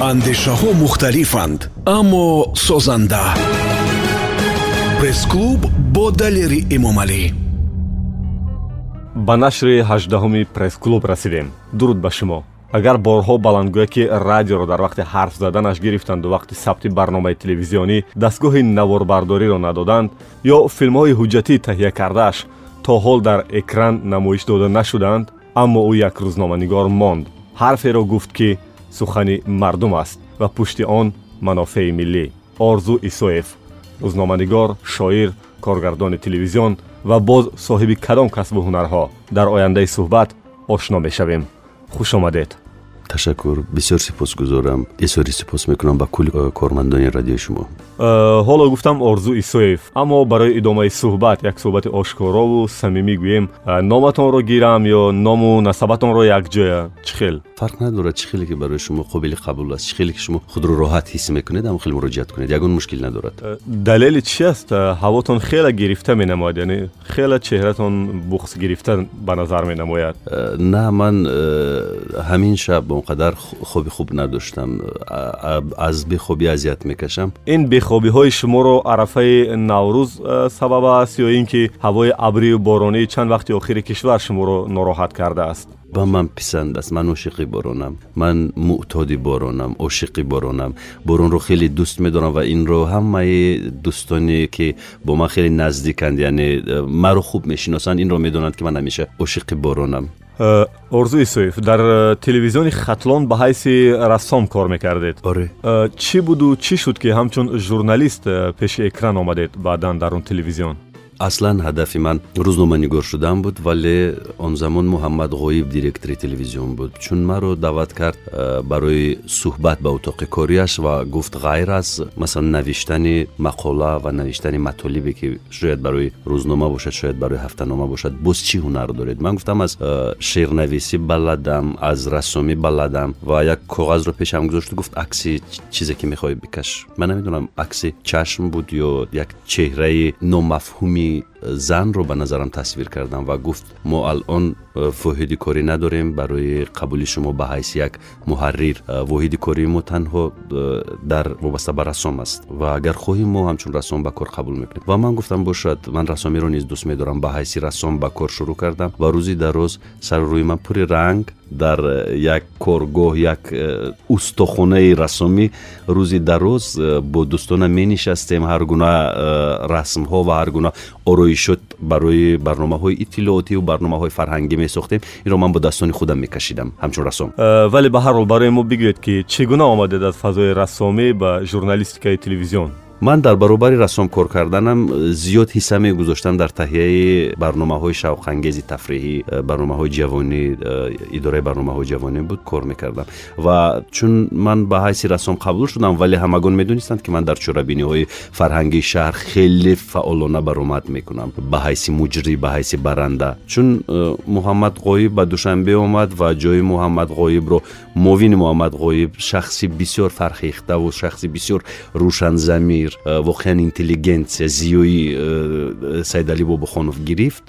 андешаҳо мухталифанд аммо созанда. Пресс-клуб бо далери эмомалӣ ба нашри ҳаждаҳуми пресс-клуб расидем. Дуруд ба шумо. Агар борҳо баландгӯя ки радиоро дар вақти ҳарф заданаш гирифтанду вақти сабти барномаи телевизионӣ дастгоҳи наворбардориро надоданд ё филмҳои ҳуҷҷатӣ таҳия кардааш то ҳол дар экран намоиш дода нашуданд аммо ӯ як рӯзноманигор монд. Ҳарферо гуфт ки сухани мардум аст ва пушти он манофеи миллӣ. Орзу исоев рӯзноманигор шоир коргардони телевизион ва боз соҳиби кадом касбу ҳунарҳо. Дар ояндаи суҳбат ошно мешавем. Хуш омадед ташаккур бисёр сипосгузорам изҳори сипос мекунам ба кулли э, кормандони радиои шумо Э, ҳоло гуфтам орзу исоев аммо барои идомаи суҳбат як суҳбати ошкорову самимӣ гӯем э, номатонро гирам ё ному насабатонро якҷоя чӣ хел фарқ надорад чӣ хеле ки барои шумо қобили қабул аст чӣ хеле ки шумо худро роҳат ҳис мекунед ҳамон хеле муроҷиат кунед ягон мушкил надорад э, далели чӣ аст ҳавотон хела гирифта менамояд яъне хела чеҳратон буғз гирифта ба назар менамояд на ман ҳамин шаб он қадар хоби хуб надоштам аз бехобӣ азият мекашам ин бехобиҳои шуморо арафаи наврӯз э, сабаб аст ё ин ки ҳавои абрию боронии чанд вақти охири кишвар шуморо нороҳат кардааст ба ман писанд аст ман ошиқи боронам ман мӯътоди боронам ошиқи боронам боронро хеле дӯст медорам ва инро ҳамаи дӯстоне ки бо ман хеле наздиканд яъне э, маро хуб мешиносанд инро медонанд ки ман ҳамеша ошиқи боронам Э, орзу исоев дар э, телевизиони хатлон ба ҳайси рассом кор мекардед. Оре. Э, чӣ буду чӣ шуд ки ҳамчун журналист пеши экран омадед баъдан дар он телевизион аслан ҳадафи ман рӯзноманигор шудан буд вале он замон муҳаммад ғоиб директори телевизион буд чун маро даъват кард э, барои суҳбат ба утоқи кориаш ва гуфт ғайр аз масалан навиштани мақола ва навиштани матолибе ки шояд барои рӯзнома бошад шояд барои ҳафтанома бошад боз чӣ ҳунар доред ман гуфтам аз э, шеърнависӣ баладам аз рассомӣ баладам ва як коғазро пешам гузошту гуфт акси чизе ки мехоҳӣ бикаш ман намедонам акси чашм буд ё як чеҳраи номафҳуми и زن رو به نظرم تصویر کردم و گفت ما الان واحد کاری نداریم برای قبول شما به حیث یک محرر واحد کاری ما تنها در وابسته به رسام است و اگر خواهیم ما همچون رسام به کار قبول می‌کنیم. و من گفتم باشد من رسامی رو نیز دوست میدارم به حیث رسام به کار شروع کردم و روزی در روز سر روی من پر رنگ در یک کارگاه یک استخونه رسامی روزی در روز با دوستان می نشستیم هر گونه رسم ها و هر گونه آرای гуна ороишот барои барномаҳои иттилоотиву барномаҳои фарҳангӣ месохтем. Инро ман бо дастони худам мекашидам. Ҳамчун рассом вале ба ҳар ҳол барои мо бигӯед ки чӣ гуна омадед аз фазои рассомӣ ба журналистикаи телевизион ман дар баробари рассом кор карданам э, зиёд ҳисса мегузоштам дар таҳияи барномаҳои шавқангези тафриҳӣ э, барномаҳои ҷавонӣ э, идораи барномаҳои ҷавонӣ буд кор мекардам ва чун ман ба ҳайси рассом қабул шудам вале ҳамагон медонистанд ки ман дар чорабиниҳои фарҳангии шаҳр хеле фаъолона баромад мекунам ба ҳайси муҷрӣ ба ҳайси баранда чун муҳаммад ғоиб ба душанбе омад ва ҷои муҳаммад ғоибро муовини муҳаммад ғоиб шахси бисёр фархехтаву шахси бисёр рӯшанзамир воқеан интеллигентсия зиёи э, сайдалӣ бобохонов гирифт.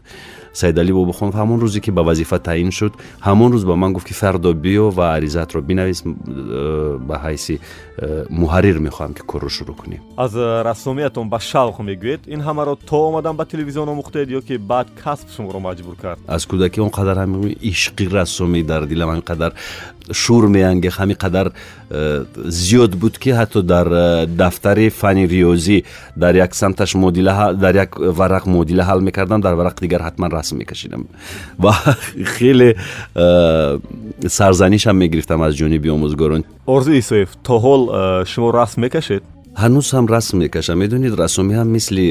Сайдалӣ бобохонов ҳамон рӯзе ки ба вазифа таъин шуд ҳамон рӯз ба ман гуфт ки фардо биё ва аризатро бинавис э, ба ҳайси э, муҳаррир мехоҳам ки корро шурӯъ кунем аз рассомиятон ба шавқ мегӯед ин ҳамаро то омадан ба телевизион омӯхтед ё ки баъд касб шуморо маҷбур кард? Аз кӯдакӣ он қадар ҳами ишқи рассомӣ дар дилам ҳамин қадар шур меангех ҳамин қадар э, зиёд буд ки ҳатто дар дафтари фани риёзӣ дар як самташ модила дар як варақ модила ҳал мекардам дар варақ дигар ҳатман расм мекашидам ва хеле сарзанишам мегирифтам аз ҷониби омӯзгорон орзу исоев то ҳол шумо расм мекашед ҳанӯз ҳам расм мекашам медонед рассомӣ ҳам мисли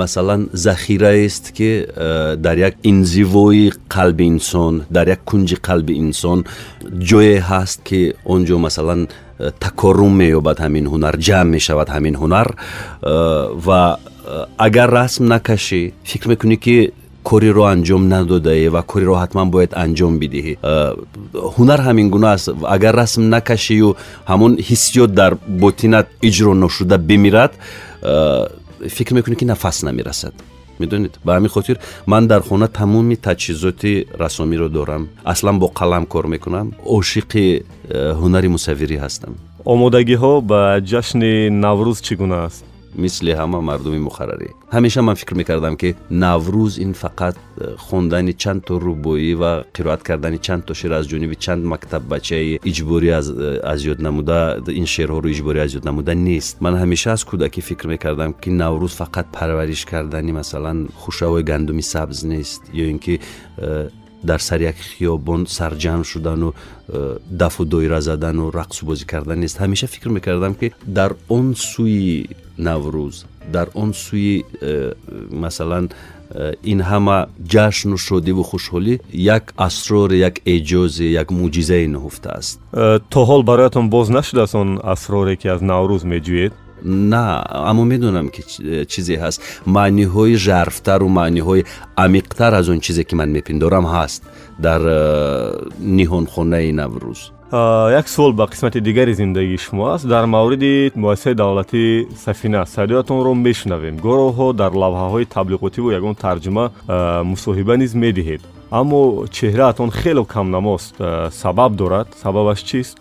масалан захираест ки дар як инзивои қалби инсон дар як кунҷи қалби инсон ҷое ҳаст ки он ҷо масалан такоррум меёбад ҳамин ҳунар ҷамъ мешавад ҳамин ҳунар ва агар расм накашӣ фикр мекунӣ ки кориро анҷом надодае ва кориро ҳатман бояд анҷом бидиҳӣ. Ҳунар ҳамин гуна аст. Агар расм накашию ҳамон ҳиссиёт дар ботинат иҷро ношуда бимирад фикр мекунӣ ки нафас намерасад медонед? Ба ҳамин хотир ман дар хона тамоми таҷҳизоти расомиро дорам. Аслан бо қалам кор мекунам. Ошиқи э, ҳунари мусаввирӣ ҳастам. Омодагиҳо ба ҷашни наврӯз чӣ гуна аст مثل همه مردم مخرری همیشه من فکر می‌کردم که نوروز این فقط خوندن چند تا روبایی و قرائت کردن چند تا شعر از جانب چند مکتب بچه اجباری از از یاد نموده این شعرها رو اجباری از یاد نموده نیست. من همیشه از کودکی فکر می‌کردم که نوروز فقط پرورش کردن مثلا خوشاوی گندم سبز نیست یا اینکه дар сари як хиёбон сарҷамъ шудану э, дафу доира задану рақсу бозӣ кардан нест ҳамеша фикр мекардам ки дар он сӯи наврӯз дар он сӯи э, масалан э, ин ҳама ҷашну шодиву хушҳолӣ як асроре як эҷозе як мӯъҷизае наҳуфтааст то ҳол бароятон боз нашудааст он асроре ки аз наврӯз меҷӯед на аммо медонам ки чизе ҳаст. Маъниҳои жарфтару маъниҳои амиқтар аз он чизе ки ман мепиндорам ҳаст дар э, ниҳонхонаи наврӯз. Як суол ба қисмати дигари зиндагии шумо аст. Дар мавриди муассисаи давлатии сафина садоятонро мешунавем. Гоҳроҳо дар лавҳаҳои таблиғотиву ягон тарҷума мусоҳиба низ медиҳед. Аммо чеҳраатон хело камнамост сабаб дорад. Сабабаш чист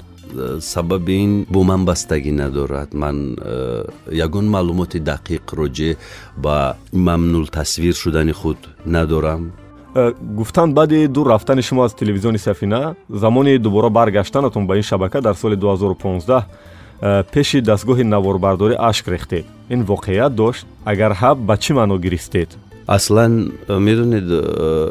сабаби ин бо ман бастагӣ надорад. Ман э, ягон маълумоти дақиқ роҷеъ ба мамнултасвир шудани худ надорам. Э, гуфтанд баъди дур рафтани шумо аз телевизиони сафина замони дубора баргаштанатон ба ин шабака дар соли 2015 э, пеши дастгоҳи наворбардорӣ ашк рехтед ин воқеият дошт агар ҳа ба чӣ маъно гиристед اصلا می‌دونید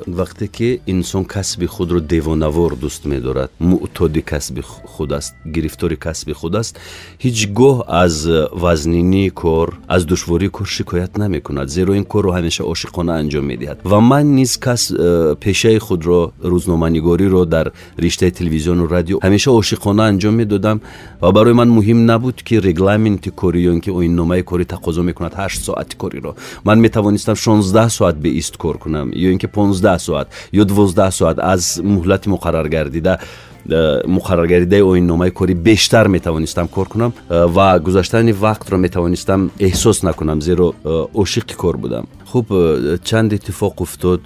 وقتی که انسان کسب خود رو دیوانوار دوست میدارد معتاد کسب خود است گرفتار کسب خود است هیچگاه از وزنینی کار از دشواری کار شکایت نمی کند زیرا این کار رو همیشه عاشقانه انجام می‌دهد و من نیز کس پیشه خود را رو روزنامه‌نگاری رو در رشته تلویزیون و رادیو همیشه عاشقانه انجام می‌دادم. و برای من مهم نبود که رگلمنت کاری که اینکه این نامه کاری تقاضا می‌کند 8 ساعت کاری را من می‌توانستم 16 шонздаҳ соат беист кор кунам ё ин ки понздаҳ соат ё дувоздаҳ соат аз муҳлати муқарраргардида э, муқарраргардидаи оинномаи корӣ бештар метавонистам кор кунам э, ва гузаштани вақтро метавонистам эҳсос накунам зеро э, ошиқи кор будам. Хуб чанд иттифоқ уфтод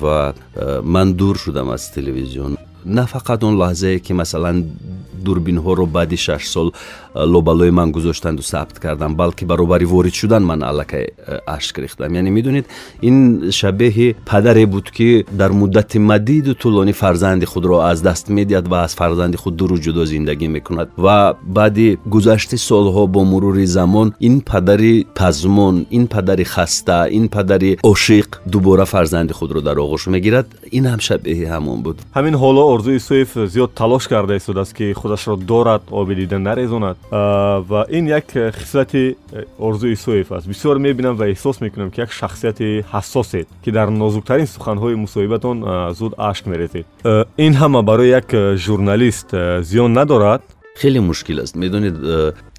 ва ман дур шудам аз телевизион. На фақат он лаҳзае ки масалан дурбинҳоро баъди шаш сол лобалои ман гузоштанду сабт кардам балки баробари ворид шудан ман аллакай э, ашк рехтам яъне медонед ин шабеҳи падаре буд ки дар муддати мадиду тӯлонӣ фарзанди худро аз даст медиҳад ва аз фарзанди худ дуру ҷудо зиндагӣ мекунад ва баъди гузашти солҳо бо мурури замон ин падари пазмон ин падари хаста ин падари ошиқ дубора фарзанди худро дар оғӯш мегирад ин ҳам шабеҳи ҳамон буд ҳамин ҳоло орзуи исоев зиёд талош карда истодааст ки худашро дорад оби و این یک خصلت ارزوی سویف است. بسیار می‌بینم و احساس می‌کنم که یک شخصیت حساسید که در نازکترین سخنهای مصاحبتان زود عشق میریزید این همه برای یک ژورنالیست زیان ندارد؟ خیلی مشکل است. می‌دونید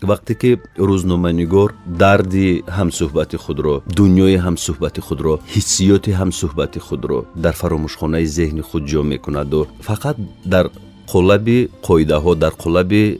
وقتی که روزنامه‌نگار دردی همصحبت خود را دنیای همصحبت خود را حسیات همصحبت خود را در فراموشخانه ذهن خود جا می‌کند و فقط در قلب قایده ها در قلب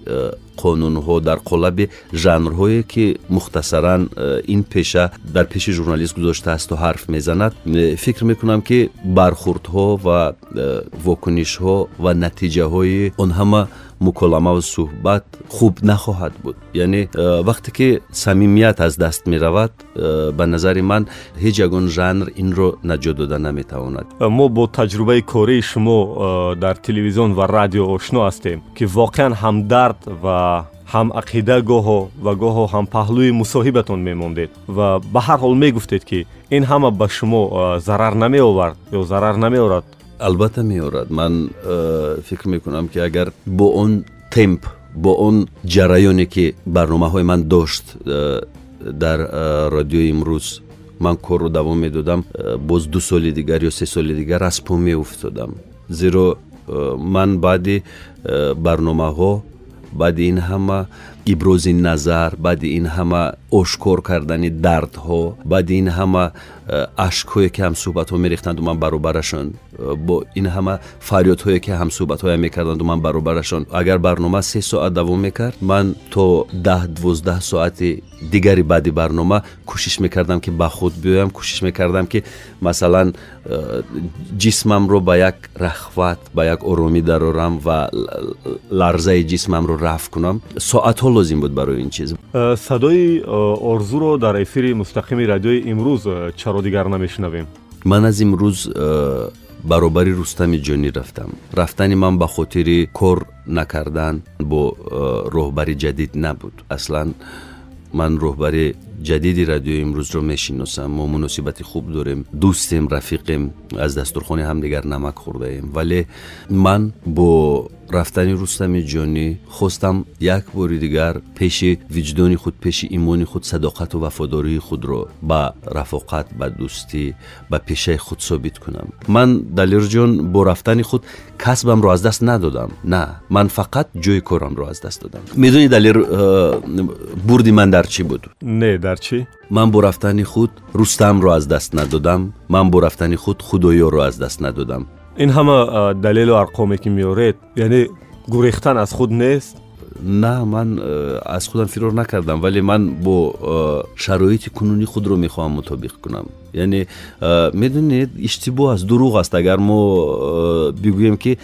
қонунҳо дар қолаби жанрҳое ки мухтасаран э, ин пеша дар пеши журналист гузоштаасту ҳарф мезанад э, фикр мекунам ки бархурдҳо ва э, вокунишҳо ва натиҷаҳои он ҳама муколамаву суҳбат хуб нахоҳад буд. Яъне вақте ки самимият аз даст меравад ба назари ман ҳеҷ ягон жанр инро наҷот дода наметавонад мо бо таҷрубаи кории шумо дар телевизион ва радио ошно ҳастем ки воқеан ҳамдард ва ҳам ақида гоҳо ва гоҳо ҳам паҳлӯи мусоҳибатон мемондед. Ва ба ҳар ҳол мегуфтед ки ин ҳама ба шумо зарар намеовард ё зарар намеорад البته میورد من فکر می‌کنم که اگر با اون تمپ با اون جرایانی که برنامه های من داشت در رادیو امروز من کار رو دوام می‌دادم باز دو سال دیگر یا سه سال دیگر از پا میافتادم. زیرا من بعد برنامه ها بعد این همه ابراز نظر بعد این همه ошкор кардани дардҳо баъди ин ҳама э, ашкҳое ки ҳамсӯҳбатҳо мерехтанду ман баробарашон э, бо ин ҳама фарёдҳое ки ҳамсӯҳбатҳоям мекарданду ман баробарашон агар барнома се соат давом мекард ман то даҳ дувоздаҳ соати дигари баъди барнома кӯшиш мекардам ки ба худ биёям кӯшиш мекардам ки масалан э, ҷисмамро ба як рахват ба як оромӣ дарорам ва ларзаи ҷисмамро рафт кунам соатҳо лозим буд барои ин чиз садои орзуро дар эфири мустақими радиои имрӯз чаро дигар намешунавем ман аз имрӯз баробари рустами ҷонӣ рафтам рафтани ман ба хотири кор накардан бо роҳбари ҷадид набуд аслан ман роҳбари ҷадиди радиои имрӯзро мешиносам мо муносибати хуб дорем дӯстем рафиқем аз дастурхони ҳамдигар намак хӯрдаем вале ман бо рафтани рустами ҷонӣ хостам як бори дигар пеши виҷдони худ пеши имони худ садоқату вафодории худро ба рафоқат ба дӯстӣ ба пешаи худ собит кунам ман далирҷон бо рафтани худ касбамро аз даст надодам на ман фақат ҷои корамро аз даст додам медонӣ далир э, бурди ман дар чӣ буд не дар чӣ ман бо рафтани худ рустамро аз даст надодам ман бо рафтани худ худоёро аз даст надодам ин ҳама далелу арқоме ки меоред яъне гурехтан аз худ нест? На ман аз худам фирор накардам вале ман бо шароити кунунӣ худро мехоҳам мутобиқ кунам. Яъне медонед иштибоҳ аст дурӯғ аст. Агар мо бигӯем ки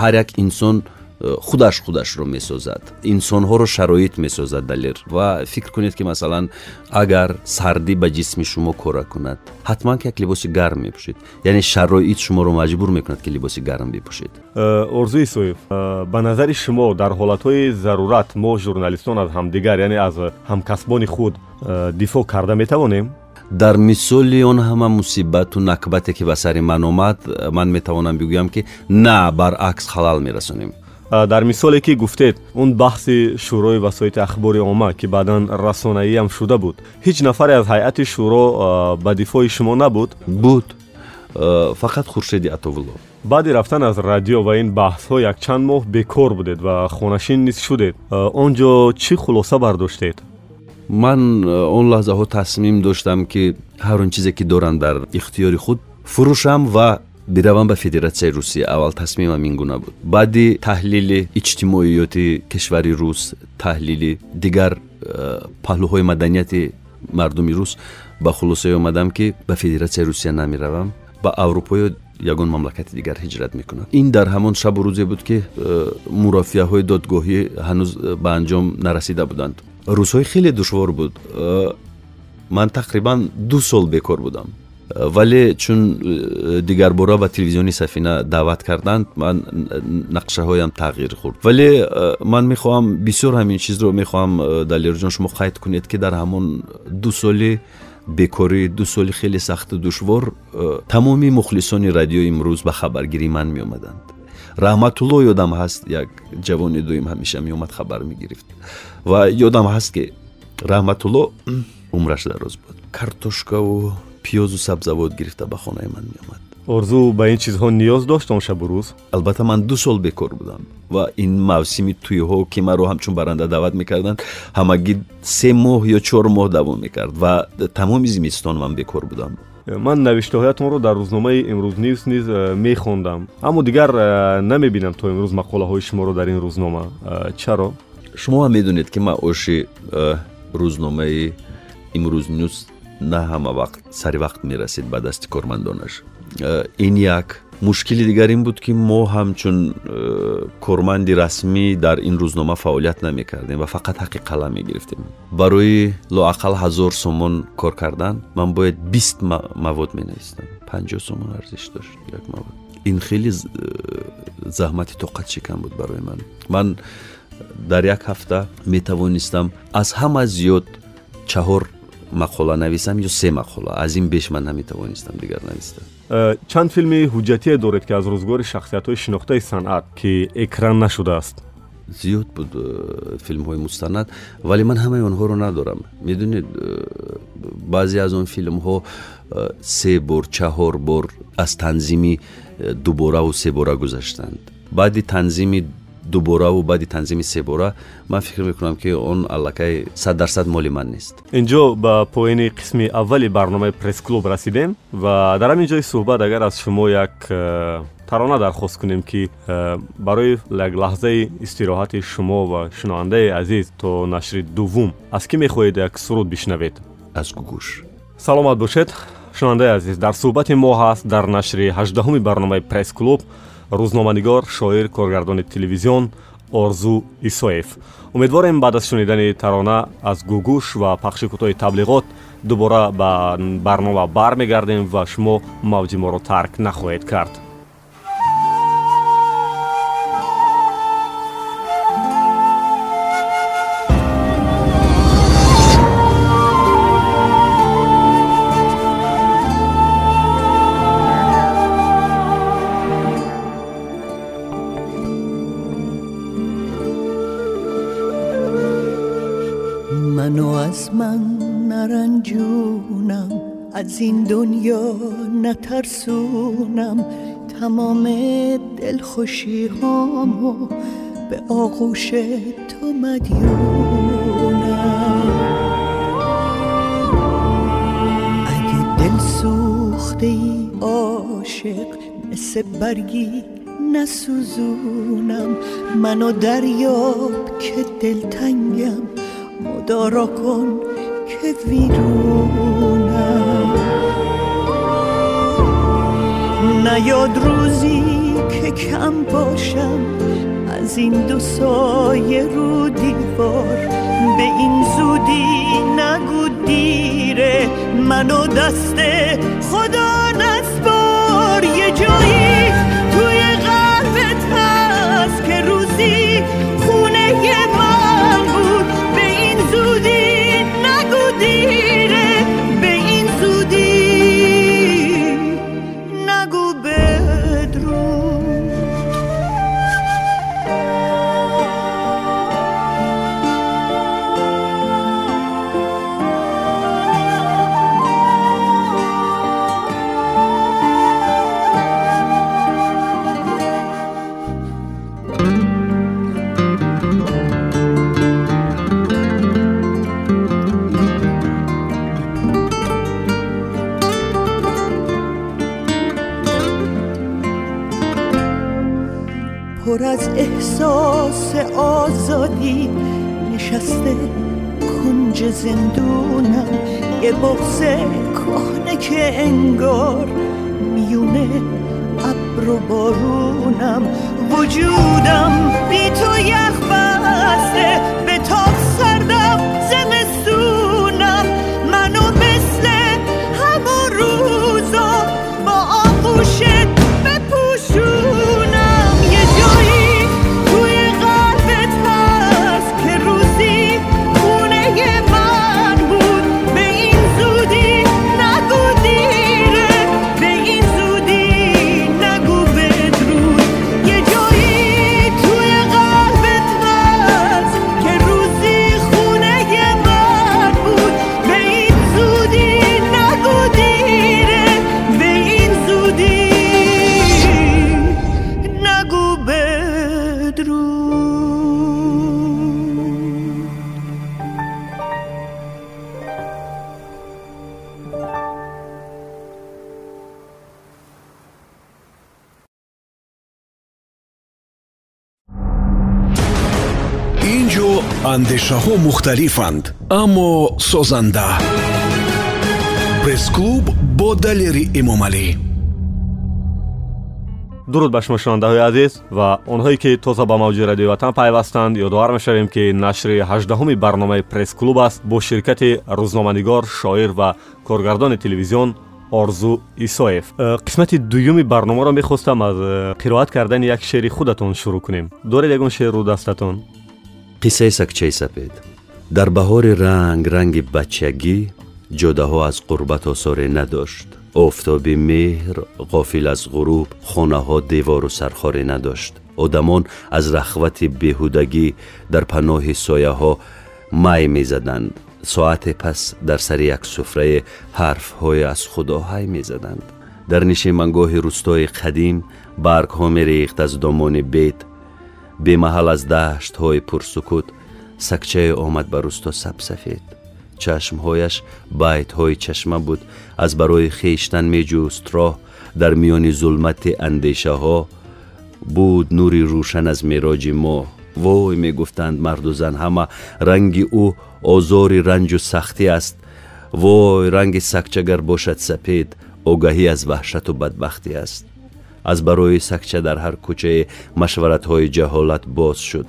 ҳар як инсон худаш худашро месозад инсонҳоро шароит месозад далер ва фикр кунед ки масалан агар сардӣ ба ҷисми шумо кора кунад ҳатман ки як либоси гарм мепӯшед яъне шароит шуморо маҷбур мекунад ки либоси гарм бипӯшед э, орзуи соев э, ба назари шумо дар ҳолатҳои зарурат мо журналистон аз ҳамдигар яъне аз ҳамкасбони худ э, дифоъ карда метавонем дар мисоли он ҳама мусибату накбате ки ба сари ман омад ман метавонам бигӯям ки на баръакс халал мерасонем дар мисоле ки гуфтед он баҳси шӯрои васоити ахбори омма ки баъдан расонаиам шуда буд. ҳеҷ нафаре аз ҳайати шӯро ба дифоъи шумо набуд? Буд. Фақат хуршеди атовулло. Баъди рафтан аз радио ва ин баҳсҳо якчанд моҳ бекор будед ва хонашин низ шудед. Он ҷо чӣ хулоса бардоштед? Ман он лаҳзаҳо тасмим доштам ки ҳар он чизе ки дорам дар ихтиёри худ фурӯшам ва биравам ба федератсияи русия аввал тасмимам ин гуна буд. Баъди таҳлили иҷтимоиёти кишвари рус таҳлили дигар э, паҳлӯҳои маданияти мардуми рус ба хулосае омадам ки ба федератсияи русия намеравам ба аврупо ё ягон мамлакати дигар ҳиҷрат мекунам. Ин дар ҳамон шабу рӯзе буд ки э, мурофиаҳои додгоҳӣ ҳанӯз ба анҷом нарасида буданд. Рӯзҳои хеле душвор буд. Э, ман тақрибан ду сол бекор будам вале чун э, дигарбора ба телевизиони сафина даъват карданд ман нақшаҳоям тағйир хӯрд вале э, ман мехоҳам бисёр ҳамин чизро мехоҳам э, далерҷон шумо қайд кунед ки дар ҳамон ду соли бекорӣ ду соли хеле сахту душвор тамоми мухлисони радиои имрӯз ба хабаргирии ман меомаданд раҳматулло ёдам ҳаст як ҷавони дуюм ҳамеша меомад хабар мегирифт ва ёдам ҳаст ки раҳматулло умраш дароз буд картошкаву пиёзу сабзавот гирифта ба хонаи ман меомад орзу ба ин чизҳо ниёз дошт он шабу рӯз албатта ман ду сол бекор будам ва ин мавсими тӯйҳо ки маро ҳамчун баранда даъват мекарданд ҳамагӣ се моҳ ё чор моҳ давом мекард ва тамоми зимистон ман бекор будам ман навиштаҳоятонро дар рӯзномаи имрӯз нивс низ э, мехондам аммо дигар э, намебинам то имрӯз мақолаҳои шуморо дар ин рӯзнома э, чаро шумо ҳам медонед ки ман оши рӯзномаи имрӯз нивс на ҳама вақт сари вақт мерасид ба дасти кормандонаш э, ин як мушкили дигар ин буд ки мо ҳамчун э, корманди расмӣ дар ин рӯзнома фаъолият намекардем ва фақат ҳаққи қалам мегирифтем барои лоақал ҳазор сомон кор кардан ман бояд бист мавод менавистам. Панҷоҳ сомон арзиш дошт як мавод. Ин хеле э, заҳмати тоқатшикан буд барои ман. Ман дар як ҳафта метавонистам аз ҳама зиёд чаҳор мақола нависам ё се мақола? Аз ин беш ман наметавонистам дигар нависта. Э, чанд филми ҳуҷҷатие доред ки аз рӯзгори шахсиятҳои шинохтаи санъат ки экран нашудааст. Зиёд буд э, филмҳои мустанад вале ман ҳамаи онҳоро надорам. Медонед э, баъзе аз он филмҳо се бор чаҳор бор аз танзими дубораву се бора гузаштанд. Баъди танзими дубораву баъди танзими себора ман фикр мекунам ки он аллакай сад дарсад моли ман нест. Инҷо ба поини қисми аввали барномаи пресс-клуб расидем ва дар ҳамин ҷои суҳбат агар аз шумо як э, тарона дархост кунем ки э, барои як лаҳзаи истироҳати шумо ва шунавандаи азиз то нашри дуввум аз кӣ мехоҳед як суруд бишнавед? Аз гугуш саломат бошед. Шунавандаи азиз дар суҳбати мо ҳаст дар нашри ҳаждаҳуми барномаи пресс-клуб рӯзноманигор шоир коргардони телевизион орзу исоев. Умедворем баъд аз шунидани тарона аз гугуш ва пахши кӯтоҳи таблиғот дубора ба барнома бармегардем ва шумо мавҷи моро тарк нахоҳед кард از این دنیا نترسونم. تمام دلخوشی هامو به آغوش تو مدیونم. اگه دل سوخته ای عاشق مثل برگی نسوزونم. منو دریاب که دلتنگم مدارا کن که ویرونم نیاد روزی که کم باشم از این دو سایه رو دیوار. به این زودی نگو دیره منو دست خدا نسپار. یه جایی андешаҳо мухталифанд аммо созанда пресс-клуб бо далери эмомалӣ дуруд ба шумо шунавандаҳои азиз ва онҳое ки тоза ба мавҷи радиои ватан пайвастанд ёдовар мешавем ки нашри ҳаждаҳуми барномаи пресс-клуб аст бо ширкати рӯзноманигор шоир ва коргардони телевизион орзу исоев Э, қисмати дуюми барномаро мехостам аз э, қироат кардани як шеъри худатон шурӯъ кунем доред ягон шеъру дастатон қиссаи сагчаи сапед. Дар баҳори ранг ранги бачагӣ ҷодаҳо аз қурбат осоре надошт. Офтоби меҳр ғофил аз ғуруб хонаҳо девору сархоре надошт. Одамон аз рахвати беҳудагӣ дар паноҳи сояҳо май мезаданд. Соате пас дар сари як суфрае ҳарфҳое аз худо ҳай мезаданд. Дар нишимангоҳи рӯстои қадим баргҳо мерехт аз домони бед бемаҳал аз даштҳои пурсукут сакчае омад ба рӯсто сабсафед чашмҳояш байтҳои чашма буд. Аз барои хештан меҷуст роҳ дар миёни зулмати андешаҳо буд нури рӯшан аз мероҷи моҳ вой мегуфтанд марду зан ҳама ранги ӯ озори ранҷу сахтӣ аст. Вой ранги сакчагар бошад сапед. Огаҳӣ аз ваҳшату бадбахтӣ аст аз барои сакча дар ҳар кӯчае машваратҳои ҷаҳолат боз шуд.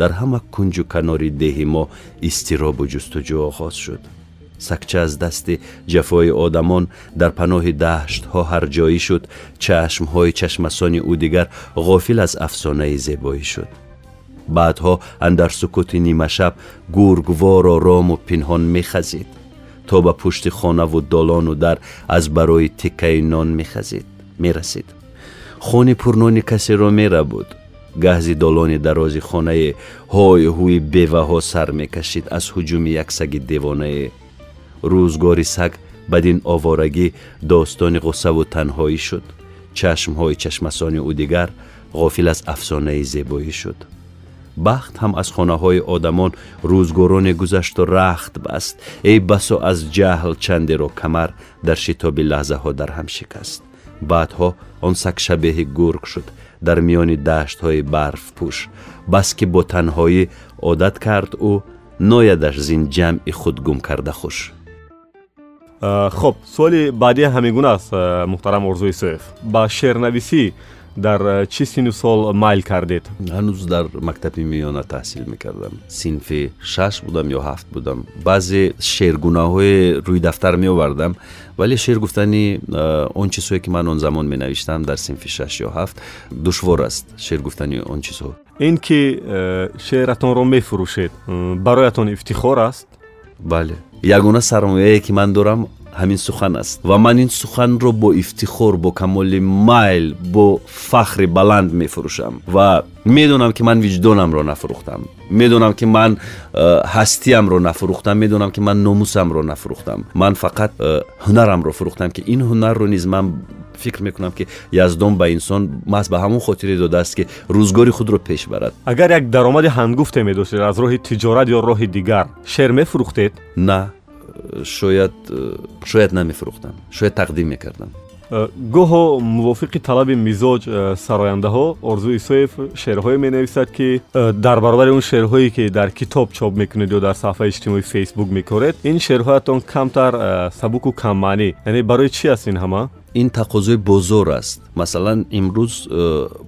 Дар ҳама кунҷу канори деҳи мо изтиробу ҷустуҷӯ оғоз шуд. Сакча аз дасти ҷафои одамон дар паноҳи даштҳо ҳарҷоӣ шуд. Чашмҳои чашмасони ӯ дигар ғофил аз афсонаи зебоӣ шуд. Баъдҳо андар сукути нимашаб гургворо рому пинҳон мехазид. То ба пушти хонаву долону дар аз барои тиккаи нон мехазид. Мерасид хони пурнони касеро мера буд гаҳзи долони дарози хонае ҳой ҳуи беваҳо сар мекашид аз ҳуҷуми як саги девонае рӯзгори саг бадин оворагӣ достони ғусаву танҳоӣ шуд. Чашмҳои чашмасони ӯ дигар ғофил аз афсонаи зебоӣ шуд. Бахт ҳам аз хонаҳои одамон рӯзгороне гузашту рахт баст. Эй басо аз ҷаҳл чандеро камар дар шитоби лаҳзаҳо дарҳам шикаст. Баъдҳо он саг шабеҳи гург шуд дар миёни даштҳои барфпӯш бас ки бо танҳоӣ одат кард ӯ ноядаш зин ҷамъи худ гум карда хуш. Хуб суоли баъдия ҳамин гуна аст муҳтарам орзуи суев ба шеърнависӣ дар чӣ сину сол майл кардед? Ҳанӯз дар мактаби миёна таҳсил мекардам. синфи шаш будам ё ҳафт будам. Баъзе шеъргунаҳое рӯи дафтар меовардам ولی شعر گفتنی اون چیزهایی که من اون زمان می نوشتم در سنف 6 یا 7 دشوار است. شعر گفتنی اون چیزها. این که شعرتون رو می فروشید برایتون افتخار است؟ بله. یگونه سرمایه که من دارم همین سخن است. و من این سخن رو با افتخار با کمال مایل با فخر بلند میفروشم. و می‌دونم که من وجدانم رو نفروختم. می‌دونم که من هستیم رو نفروختم. می‌دونم که من ناموسم رو نفروختم. من فقط هنرم رو فروختم که این هنر رو نیز من فکر می‌کنم که یزدان به انسان ماست به همون خاطر داده است که روزگاری خود رو پیش برد. اگر یک درآمد هنگفته میداشتید از راه تجارت یا راه دیگر شعر میفروختید؟ نه. Шояд шояд намефурӯхтам шояд тақдим мекардам. Э, гоҳо мувофиқи талаби мизоҷ э, сарояндаҳо орзу исоев шеърҳое менависад ки э, дар баробари он шеърҳое ки дар китоб чоп мекунед ё дар саҳифаи иҷтимоӣ фейсбук мекоред ин шеърҳоятон камтар сабуку каммаънӣ яъне барои чӣ аст ин ҳама ин тақозои бозор аст. Масалан имрӯз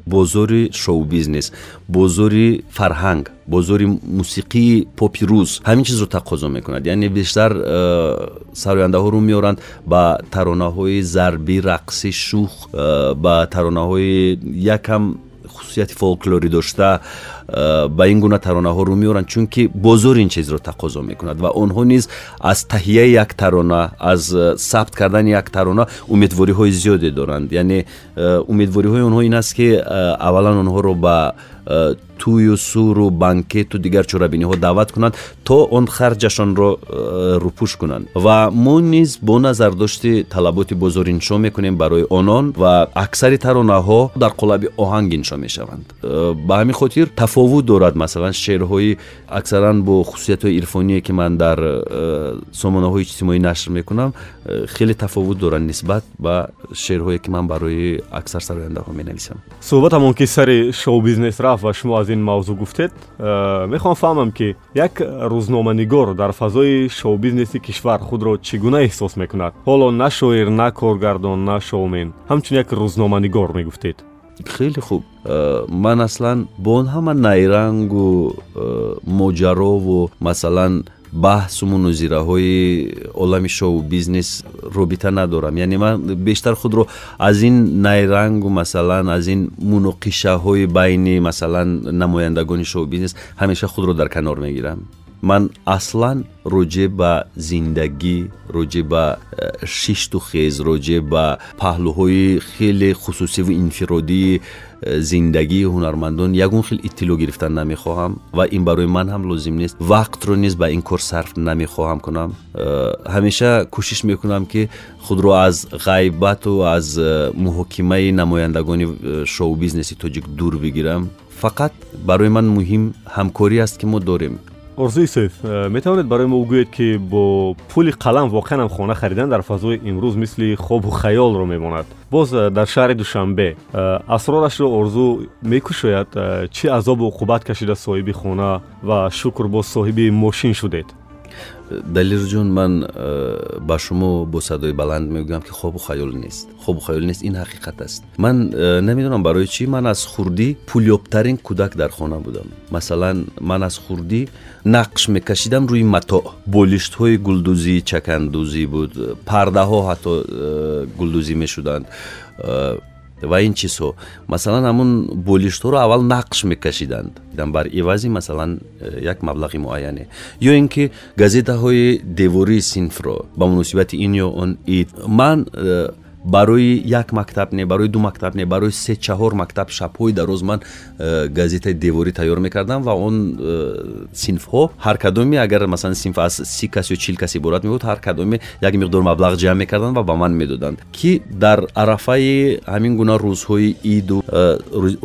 бозори шоу-бизнес бозори фарҳанг бозори мусиқии попи рӯз ҳамин чизро тақозо мекунад. Яъне бештар сарояндаҳоро меоранд ба таронаҳои зарбӣ рақсӣ шух ба таронаҳои якам хусусияти фолклорӣ дошта Э, ба ин гуна таронаҳоро меоранд чунки бозор ин чизро тақозо мекунад ва онҳо низ аз таҳияи як тарона аз э, сабт кардани як тарона умедвориҳои зиёде доранд. Яъне э, умедвориҳои онҳо ин аст ки аввалан онҳоро ба тӯю суру банкету дигар чорабиниҳо даъват кунанд то он харҷашонро рӯпӯш кунанд ва мо низ бо назардошти талаботи бозор иншо мекунем барои онон ва аксари таронаҳо дар қолаби оҳанг иншо мешаванд ба ҳамин хотир тафовут дорад масалан шеърҳои аксаран бо хусусиятҳои ирфоние ки ман дар сомонаҳои иҷтимоӣ нашр мекунам хеле тафовут дорад нисбат ба шеърҳое ки ман барои аксар сарояндаҳо менависам суҳбатамон ки сари шоу бизнес рафт ва шумо аз ин мавзӯъ гуфтед мехоҳам фаҳмам ки як рӯзноманигор дар фазои шоу-бизнеси кишвар худро чӣ гуна эҳсос мекунад? Ҳоло на шоир на коргардон на шоумен ҳамчун як рӯзноманигор мегуфтед. Хеле хуб. Ман аслан бо он ҳама найрангу моҷарову масалан баҳсу мунозираҳои олами шоу бизнес робита надорам. Яъне ман бештар худро аз ин найрангу масалан аз ин муноқишаҳои байни масалан намояндагони шоу бизнес ҳамеша худро дар канор мегирам ман аслан роҷеъ ба зиндагӣ роҷеъ ба э, шишту хез роҷеъ ба паҳлӯҳои хеле хусусиву инфиродии э, зиндагии ҳунармандон ягон хел иттилоъ гирифтан намехоҳам ва ин барои ман ҳам лозим нест вақтро низ ба ин кор сарф намехоҳам кунам э, ҳамеша кӯшиш мекунам ки худро аз ғайбату аз муҳокимаи намояндагони шоу бизнеси тоҷик дур бигирам фақат барои ман муҳим ҳамкорӣ аст ки мо дорем орзуи сеф э, метавонед барои мо гӯед ки бо пули қалам воқеан ам хона харидан дар фазои имрӯз мисли хобу хаёлро мемонад. Боз э, дар шаҳри душанбе э, асрорашро орзу мекушояд чӣ азобу уқубат кашида соҳиби хона ва шукр боз соҳиби мошин шудед далилҷон ман э, ба шумо бо садои баланд мегӯям ки хобу хаёл нест хобу хаёл нест ин ҳақиқат аст ман э, намедонам барои чӣ ман аз хурдӣ пулёбтарин кӯдак дар хона будам масалан ман аз хурдӣ нақш мекашидам рӯи матоъ болиштҳои гулдузӣ чакандузӣ буд пардаҳо ҳатто э, гулдузӣ мешуданд ва ин чизҳо. Масалан ҳамун болиштҳоро аввал нақш мекашиданд. Бар ивази масалан э, як маблағи муайяне. Ё ин ки газетаҳои девории синфро ба муносибати ин ё он ид. Ман э, барои як мактаб не барои ду мактаб не барои се чаҳор мактаб шабҳои дароз ман э, газетаи деворӣ тайёр мекардам ва он э, синфҳо ҳар кадоме агар масалан синф аз си кас ё чил кас иборат мебуд ҳар кадоме як миқдор маблағ ҷамъ мекарданд ва ба ман медоданд ки дар арафаи ҳамин гуна рӯзҳои иду э,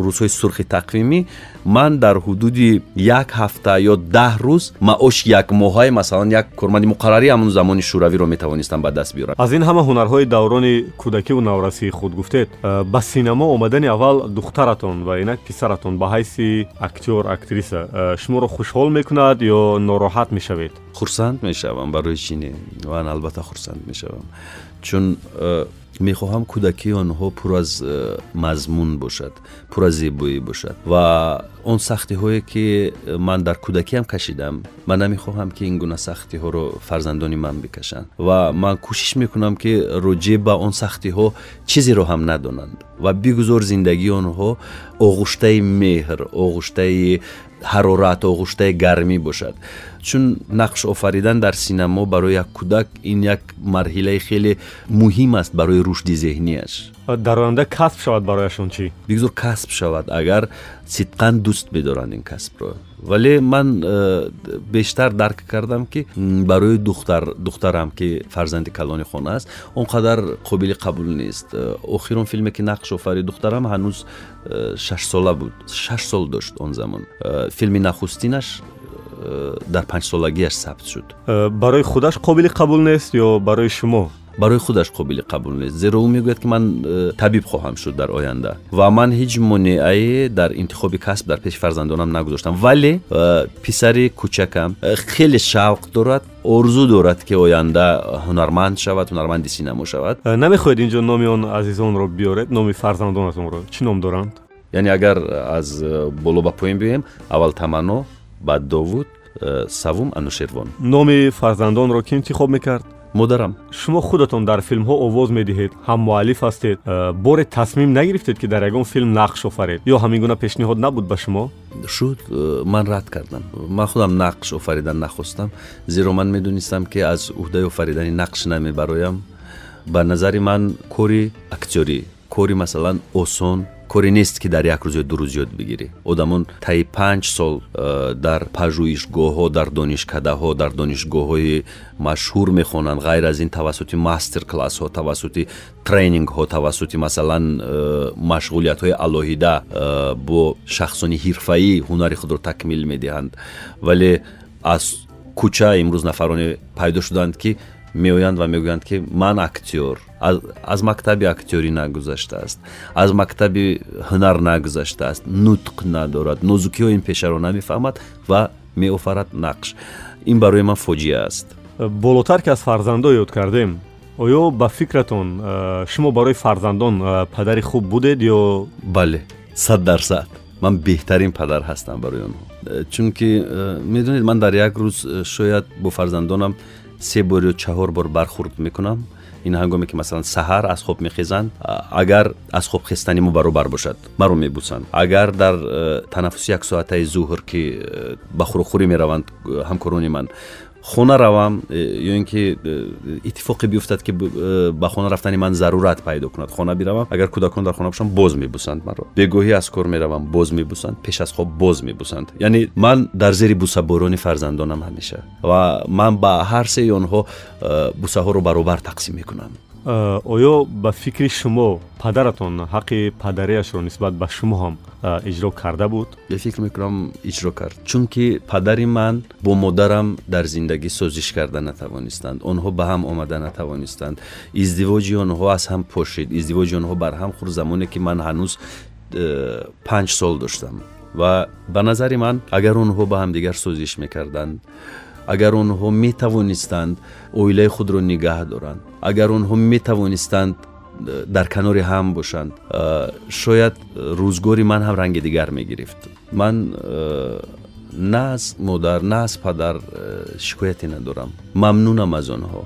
рӯзҳои сурхи тақвимӣ ман дар ҳудуди як ҳафта ё даҳ рӯз маоши якмоҳае масалан як корманди муқаррарӣ ҳамон замони шӯравиро метавонистам ба даст биёрам. Аз ин ҳама ҳунарҳои даврони кӯдакиву наврасии худ гуфтед. Э, ба синемо омадани аввал духтаратон ва инак писаратон ба ҳайси актёр актриса э, шуморо хушҳол мекунад ё нороҳат мешавед? Хурсанд мешавам барои чӣ не ман албатта хурсанд мешавам. Чун می‌خواهم کودکی آنها پر از مضمون باشد پر از زیبایی باشد و اون سختی هایی که من در کودکی هم کشیدم من نمی‌خواهم که این گونه سختی ها رو فرزندان من بکشند و من کوشش می‌کنم که روجه به اون سختی ها چیزی رو هم ندونند و بگذار زندگی آنها آغشته مهر آغشته ҳарорат оғуштаи гармӣ бошад. Чун нақш офаридан дар синемо барои як кӯдак ин як марҳилаи хеле муҳим аст барои рушди зеҳнияш дар оянда касб шавад барояшон чӣ? Бигзор касб шавад агар сидқан дӯст медоранд ин касбро. Вале ман э, бештар дарк кардам ки барои духтар духтарам ки фарзанди калони хона аст он қадар қобили қабул нест. Э, охирон филме ки нақш офарид духтарам ҳанӯз э, шашсола буд шаш сол дошт он замон. Филми нахустинаш дар панҷсолагиаш сабт шуд. Барои худаш қобили қабул нест ё барои шумо барои худаш қобили қабул нест. Зеро ӯ мегӯяд ки ман э, табиб хоҳам шуд дар оянда. Ва ман ҳеҷ монеае дар интихоби касб дар пеши фарзандонам нагузоштам. Вале э, писари кӯчакам э, хеле шавқ дорад орзу дорад ки оянда ҳунарманд шавад ҳунарманди синамо шавад. Намехоҳед инҷо номи он азизонро биёред? Номи фарзандонатонро чӣ ном доранд? Яъне агар аз боло ба поин биёем аввал таманно баъд довуд савум анушервон номи фарзандонро ки интихоб мекард модарам шумо худатон дар филмҳо овоз медиҳед ҳам муаллиф ҳастед. Э, боре тасмим нагирифтед ки дар ягон филм нақш офаред. Ё ҳамин гуна пешниҳод набуд ба шумо? Шуд э, ман рад кардам. Ман худам нақш офаридан нахостам зеро ман медонистам ки аз уҳдаи офаридани нақш намебароям. Ба назари ман кори актёрӣ кори масалан осон коре нест ки дар як рӯз ё ду рӯз ёд бигирӣ. Одамон таи панҷ сол э, дар пажӯишгоҳҳо дар донишкадаҳо дар донишгоҳҳои машҳур мехонанд. Ғайр аз ин тавассути мастер классҳо тавассути тренингҳо тавассути масалан э, машғулиятҳои алоҳида э, бо шахсони ҳирфаӣ ҳунари худро такмил медиҳанд. Вале аз кӯча имрӯз нафароне пайдо шуданд ки меоянд ва мегӯянд ки ман актёр аз мактаби актёрӣ нагузаштааст аз мактаби ҳунар нагузаштааст нутқ надорад нозукиҳои ин пешаро намефаҳмад ва меофарад нақш. Ин барои ман фоҷиа аст. Болотар ки аз фарзандон ёд кардем оё ба фикратон шумо барои фарзандон падари хуб будед ё? Бале сад дарсад ман беҳтарин падар ҳастам барои онҳо. Чунки медонед ман дар як рӯз шояд бо фарзандонам се бор ё чаҳор бор бархурд мекунам. Ин ҳангоме ки масалан саҳар аз хоб мехезанд агар аз хоб хестани мо баробар бошад маро мебусанд. Агар дар э, танаффуси як соатаи зуҳр ки э, ба хӯрохӯрӣ мераванд э, ҳамкорони ман خونه روم یا اینکه اتفاقی بیفتد که به خونه رفتن من ضرورت پیدا کند. خونه بیروم اگر کودکان در خونه باشم باز میبوسند مرا بگوهی از کور می‌روم باز میبوسند پیش از خواب باز میبوسند. یعنی من در زیر بوسه بارون فرزندانم همیشه. و من با هر سه آنها بوسه ها رو برابر تقسیم می‌کنم. Оё ба фикри шумо падаратон ҳаққи падариашро нисбат ба шумо ҳам э, иҷро карда буд? Я фикр мекунам иҷро кард. Чунки падари ман бо модарам дар зиндагӣ созиш карда натавонистанд. Онҳо ба ҳам омада натавонистанд. Издивоҷи онҳо аз ҳам пошид издивоҷи онҳо бар ҳам хурд замоне ки ман ҳанӯз э, панҷ сол доштам. Ва ба назари ман агар онҳо ба ҳамдигар созиш мекарданд агар онҳо метавонистанд оилаи худро нигаҳ доранд. Агар онҳо метавонистанд э, дар канори ҳам бошанд. Э, шояд рӯзгори ман ҳам ранги дигар мегирифт. Ман э, на аз модар на аз падар шикояте надорам. Мамнунам аз онҳо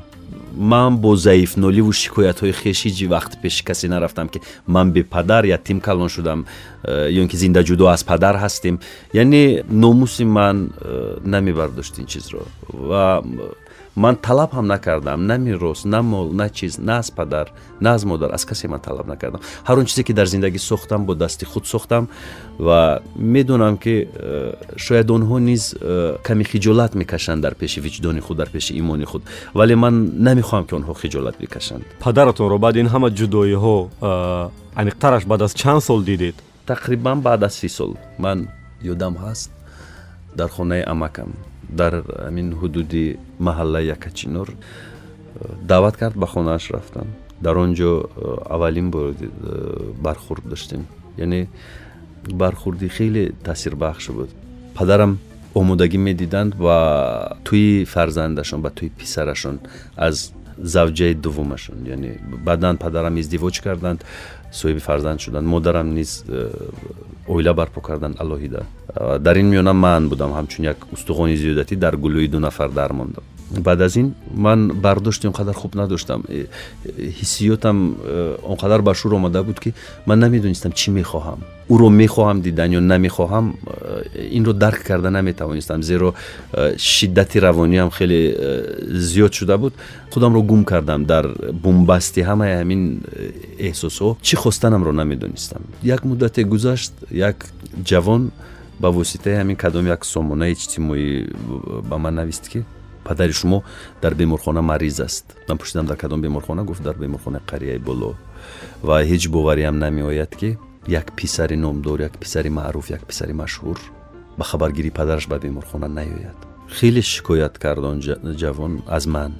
ман бо заифноливу шикоятҳои хеш ҳиҷ вақт пеши касе нарафтам ки ман бепадар ятим калон шудам э, ё ин ки зинда ҷудо аз падар ҳастем яъне номуси ман э, намебардошт ин чизро ва ман талаб ҳам накардам. На мерос на мол на чиз на аз падар на аз модар. Аз касе ман талаб накардам. Ҳар он чизе ки дар зиндагӣ сохтам бо дасти худ сохтам ва медонам ки э, шояд онҳо низ э, каме хиҷолат мекашанд дар пеши виҷдони худ дар пеши имони худ. Вале ман намехоҳам ки онҳо хиҷолат бикашанд падаратонро баъди ин ҳама ҷудоиҳо э, аниқтараш баъд аз чанд сол дидед? Тақрибан баъд аз си сол. Ман ёдам ҳаст дар хонаи амакам дар ҳамин ҳудуди маҳаллаи якачинор даъват кард ба хонааш рафтам. Дар он ҷо аввалин бор бархурд доштем. Яъне бархурди хеле таъсирбахш буд. Падарам омодагӣ медиданд ба тӯи фарзандашон ба тӯи писарашон аз завҷаи дуввумашон. Яъне баъдан падарам издивоҷ карданд соҳиби фарзанд шуданд модарам низ оила барпо кардан алоҳида дар ин миёна ман будам. Ҳамчун як устухони зиёдатӣ дар гулӯи ду нафар дармондам баъд аз ин ман бардошти он қадар хуб надоштам э, ҳиссиётам э, он қадар ба шӯр омада буд ки ман намедонистам чӣ мехоҳам ӯро мехоҳам дидан ё намехоҳам э, инро дарк карда наметавонистам зеро шиддати равониам хеле зиёд шуда буд худамро гум кардам дар бумбасти ҳамаи ҳамин эҳсосҳо чӣ хостанамро намедонистам як муддате гузашт як ҷавон ба воситаи ҳамин кадом як сомонаи иҷтимоӣ ба ман навист ки падари шумо дар беморхона мариз аст ман пурсидам дар кадом беморхона гуфт дар беморхонаи қарияи боло ва ҳеҷ бовариам намеояд ки як писари номдор як писари маъруф як писари машҳур ба хабаргирии падараш ба беморхона наёяд хеле шикоят кард он ҷавон аз ман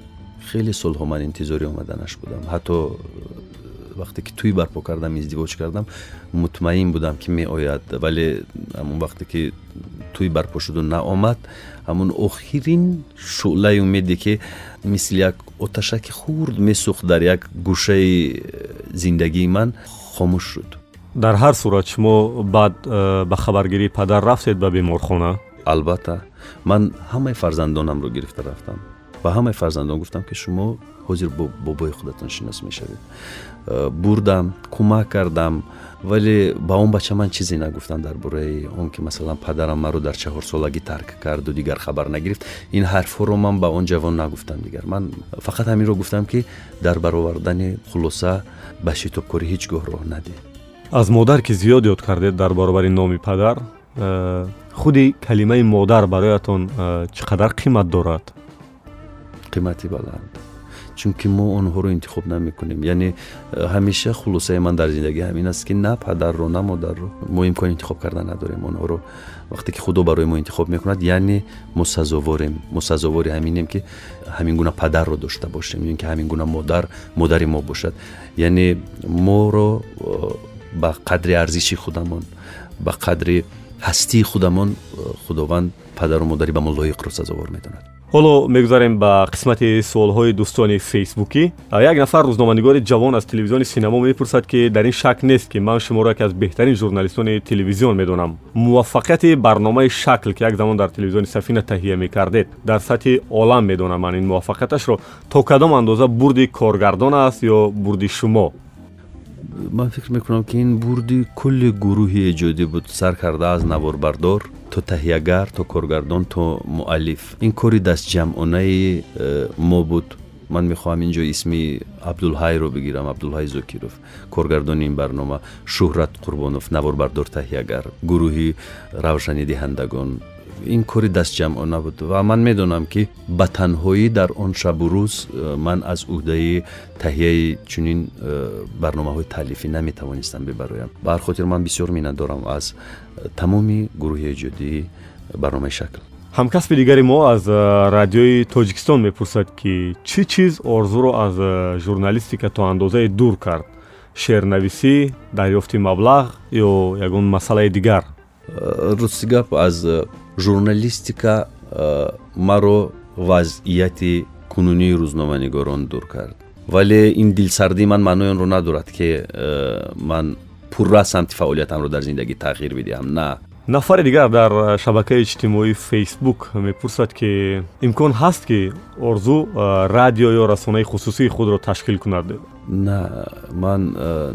хеле солҳо ман интизори омаданаш будам ҳатто вақте ки тӯй барпо кардам издивоҷ кардам мутмаин будам ки меояд вале ҳамон вақте ки тӯй барпо шуду наомад ҳамон охирин шӯълаи умеде ки мисли як оташаки хурд месӯхт дар як гӯшаи зиндагии ман хомӯш шуд дар ҳар сурат шумо баъд э, ба хабаргирии падар рафтед ба беморхона албатта ман ҳамаи фарзандонамро гирифта рафтам ба ҳамаи фарзандон гуфтам ки шумо ҳозир бо бобои худатон шинос мешавед э, бурдам кӯмак кардам вале ба он бача ман чизе нагуфтам дар бораи он ки масалан падарам маро дар чаҳорсолагӣ тарк карду дигар хабар нагирифт ин ҳарфҳоро ман ба он ҷавон нагуфтам дигар ман фақат ҳаминро гуфтам ки дар баровардани хулоса ба шитобкорӣ ҳеҷ гоҳ роҳ надӣ аз модар ки зиёд ёд кардед дар баробари номи падар э, худи калимаи модар бароятон э, чӣ қадар қимат дорад қимати баланд чунки мо онҳоро интихоб намекунем яъне э, ҳамеша хулосаи ман дар зиндагӣ ҳамин аст ки на падарро на модарро мо имкони интихоб кардан надорем онҳоро вақте ки худо барои мо интихоб мекунад яъне мо сазоворем мо сазовори ҳаминем ки ҳамин гуна падарро дошта бошем ё ин ки ҳамин гуна модар модари мо бошад яъне моро э, ба қадри арзиши худамон ба қадри ҳастии худамон э, худованд падару модари ба мо лоиқро сазовор медонад Ҳоло мегузарем ба қисмати суолҳои дӯстони фейсбукӣ. Як нафар рӯзноманигори ҷавон аз телевизиони синамо мепурсад ки дар ин шак нест ки ман шуморо яке аз беҳтарин журналистони телевизион медонам. Муваффақияти барномаи шакл ки як замон дар телевизиони сафина таҳия мекардед дар сатҳи олам медонам ман ин муваффақияташро то кадом андоза бурди коргардон аст ё бурди шумо? Ман фикр мекунам ки ин бурди кулли гурӯҳи эҷодӣ буд. Сар карда аз наворбардор то таҳиягар то коргардон то муаллиф. Ин кори дастҷамъонаи э, мо буд. Ман мехоҳам ин ҷо исми абдулҳайро бигирам абдулҳай зокиров. Коргардони ин барнома шӯҳрат қурбонов наворбардор таҳиягар гурӯҳи равшанидиҳандагон ин кори дастҷамъона буд ва ман медонам ки ба танҳоӣ дар он шабу рӯз э, ман аз ӯҳдаи таҳияи чунин э, барномаҳои таълифӣ наметавонистам бибароям. Ба ҳар хотир ман бисёр миннат дорам аз э, тамоми гурӯҳи эҷодии барномаи шакл. Ҳамкасби дигари мо аз радиои тоҷикистон мепурсад ки чӣ чиз орзуро аз журналистика то андозае дур кард? Шеърнависӣ дарёфти маблағ ё ягон масъалаи дигар рости гап аз журналистика маро вазъияти кунунии рӯзноманигорон дур кард. Вале ин дилсардии ман маънои онро надорад ки ман пурра самти фаъолиятамро дар зиндагӣ тағйир бидиҳам. На нафари дигар дар шабакаи иҷтимоии фейсбук мепурсад ки имкон ҳаст ки орзу радио ё расонаи хусусии худро ташкил кунад на ман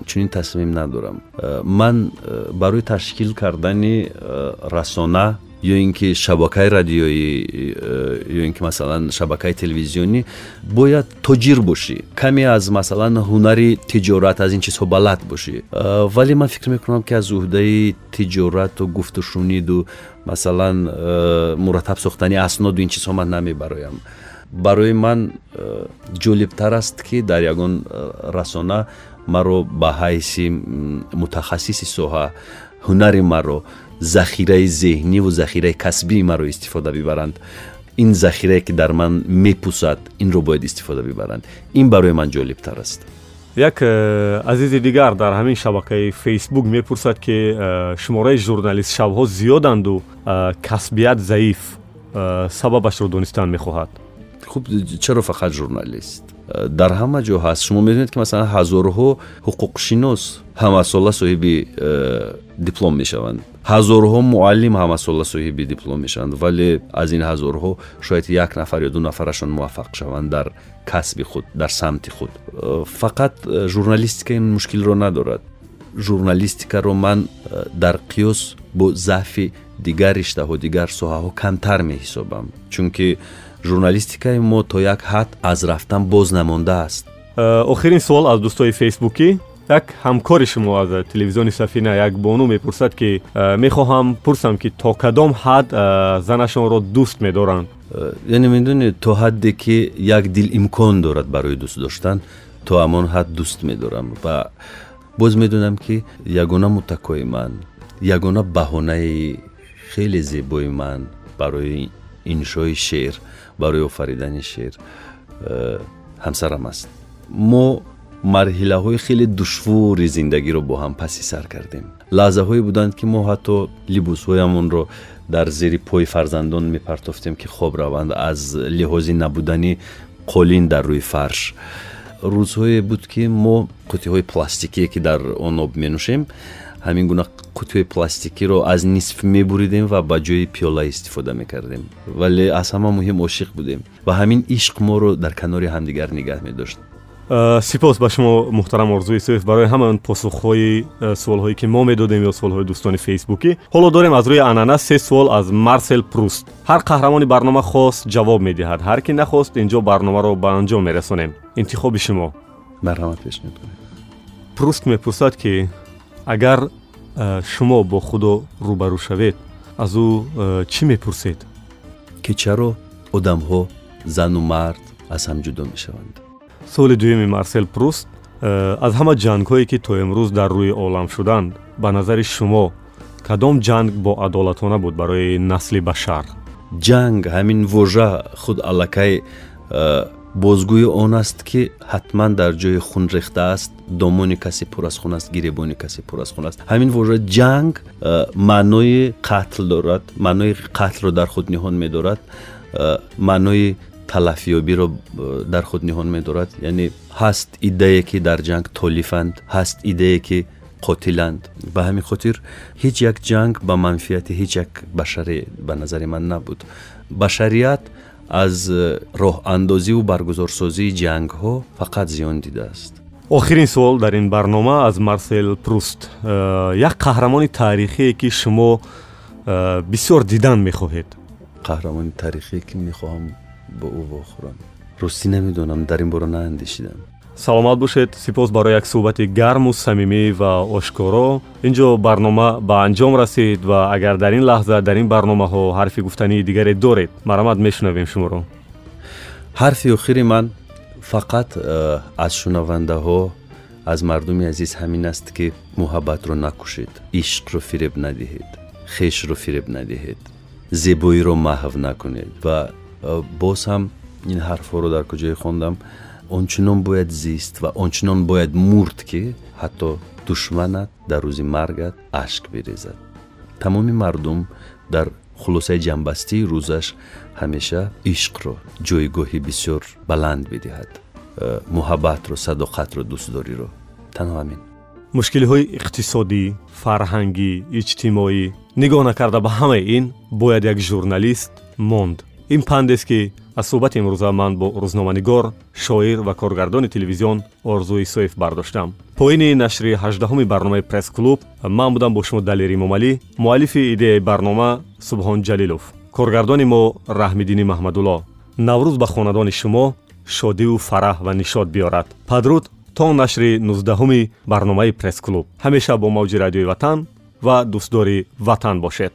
чунин тасмим надорам. Ман барои ташкил кардани расона ё ин ки шабакаи радиоӣ ё ин ки масалан шабакаи телевизионӣ бояд тоҷир бошӣ. Каме аз масалан ҳунари тиҷорат аз ин чизҳо балад бошӣ. Вале ман фикр мекунам ки аз уҳдаи тиҷорату гуфтушуниду масалан мураттаб сохтани асноду ин чизҳо ман намебароям. Барои ман ҷолибтар аст ки дар ягон расона маро ба ҳайси мутахассиси соҳа ҳунари маро захираи зеҳниву захираи касбии маро истифода бибаранд. Ин захирае ки дар ман мепусад инро бояд истифода бибаранд. Ин барои ман ҷолибтар аст. Як э, азизи дигар дар ҳамин шабакаи фейсбук мепурсад ки э, шумораи журналистшавҳо зиёданду э, касбият заиф сабабашро донистан мехоҳад. Хуб чаро фақат журналист дар ҳама ҷо ҳаст. Шумо медонед ки масалан ҳазорҳо ҳуқуқшинос ҳамасола соҳиби диплом мешаванд. Ҳазорҳо муаллим ҳамасола соҳиби диплом мешаванд. Вале аз ин ҳазорҳо шояд як нафар ё ду нафарашон муваффақ шаванд дар касби худ дар самти худ. Фақат журналистика ин мушкилро надорад. Журналистикаро ман дар қиёс бо заъфи дигар риштаҳо дигар соҳаҳо камтар меҳисобам. Чунки журналистикаи мо то як ҳад аз рафтан боз намондааст охирин суол аз дӯстои фейсбукӣ. Як ҳамкори шумо аз телевизиони сафина як бонӯ мепурсад ки э, мехоҳам пурсам ки то кадом ҳад э, занашонро дӯст медоранд. Э, яъне медонед то ҳадде ки як дил имкон дорад барои дӯст доштан то ҳамон ҳад дӯст медорам. Ва боз медонам ки ягона муттакои ман ягона баҳонаи хеле зебои ман барои иншои шеър барои офаридани шеър ҳамсарам аст. Мо марҳилаҳои хеле душвори зиндагиро бо ҳам паси сар кардем. Лаҳзаҳое буданд ки мо ҳатто либосҳоямонро дар зери пои фарзандон мепартофтем ки хоб раванд аз лиҳози набудани қолин дар рӯи фарш. Рӯзҳое буд ки мо қутиҳои пластикие ки дар он об менӯшем ҳамин гуна қутиҳои пластикиро аз нисф мебуридем ва ба ҷои пиёла истифода мекардем вале аз ҳама муҳим ошиқ будем ва ҳамин ишқ моро дар канори ҳамдигар нигоҳ медошт Э, сипос ба шумо муҳтарам орзуи сиф барои ҳамаон посухҳои э, суолҳое ки мо медодем ё суолҳои дӯстони фейсбукӣ ҳоло дорем аз рӯи анъана се суол аз марсел пруст ҳар қаҳрамони барнома хост ҷавоб медиҳад ҳар ки нахост инҷо барномаро ба анҷом мерасонем интихоби шумо марҳамат пешниҳод кунед пруст мепурсад ки агар э, шумо бо худо рӯбарӯ шавед аз ӯ чӣ мепурсед? Ки чаро одамҳо зану мард аз ҳам ҷудо мешаванд. Соли дуюми марсел пруст э, аз ҳама ҷангҳое ки то имрӯз дар рӯи олам шуданд ба назари шумо кадом ҷанг бо адолатона буд барои насли башар? Ҷанг ҳамин вожа худ аллакай э, бозгӯи он аст ки ҳатман дар ҷои хун рехтааст домони касе пур аз хун аст гиребони касе пур аз хун аст ҳамин вожа ҷанг э, маънои қатл дорад маънои қатлро дар худ ниҳон медорад маънои талафиёбиро э, дар худ ниҳон медорад яъне ҳаст иддае ки дар ҷанг толифанд ҳаст иддае ки қотиланд ба ҳамин хотир ҳеҷ як ҷанг ба манфиати ҳеҷ як башаре ба назари ман набуд башарият аз э, роҳандозиву баргузорсозии ҷангҳо фақат зиён дидааст. Охирин суол дар ин барнома аз марсел пруст. Э, як қаҳрамони таърихие ки шумо бисёр дидан мехоҳед? Қаҳрамони таърихие ки мехоҳам бо ӯ вохӯрам. Ростӣ намедонам дар ин бора наандешидам саломат бошед. Сипос барои як суҳбати гарму самимӣ ва ошкоро. Ин ҷо барнома ба анҷом расид ва агар дар ин лаҳза дар ин барномаҳо ҳарфи гуфтании дигаре доред марҳамат мешунавем шуморо. Ҳарфи охири ман фақат э, аз шунавандаҳо аз мардуми азиз ҳамин аст ки муҳаббатро накушед. Ишқро фиреб надиҳед. Хешро фиреб надиҳед. Зебоиро маҳв накунед. Ва э, боз ҳам ин ҳарфҳоро дар куҷое хондам ончунон бояд зист ва ончунон бояд мурд ки ҳатто душманат дар рӯзи маргат ашк бирезад тамоми мардум дар хулосаи ҷамъбастии рӯзаш ҳамеша ишқро ҷойгоҳи бисёр баланд бидиҳад. Э, муҳаббатро садоқатро дӯстдориро. Танҳо ҳамин мушкилиҳои иқтисодӣ фарҳангӣ иҷтимоӣ нигоҳ накарда ба ҳамаи ин бояд як журналист монд ин пандест ки аз суҳбати имрӯза ман бо рӯзноманигор шоир ва коргардони телевизион орзу исоев бардоштам. Поини нашри ҳаждаҳуми барномаи пресс-клуб ман будам бо шумо далер имомалӣ муаллифи идеяи барнома субҳон ҷалилов. Коргардони мо раҳмиддини маҳмадулло наврӯз ба хонадони шумо шодиву фараҳ ва нишод биёрад. Падруд то нашри нуздаҳуми барномаи пресс-клуб ҳамеша бо мавҷи радиои ватан ва дӯстдори ватан бошед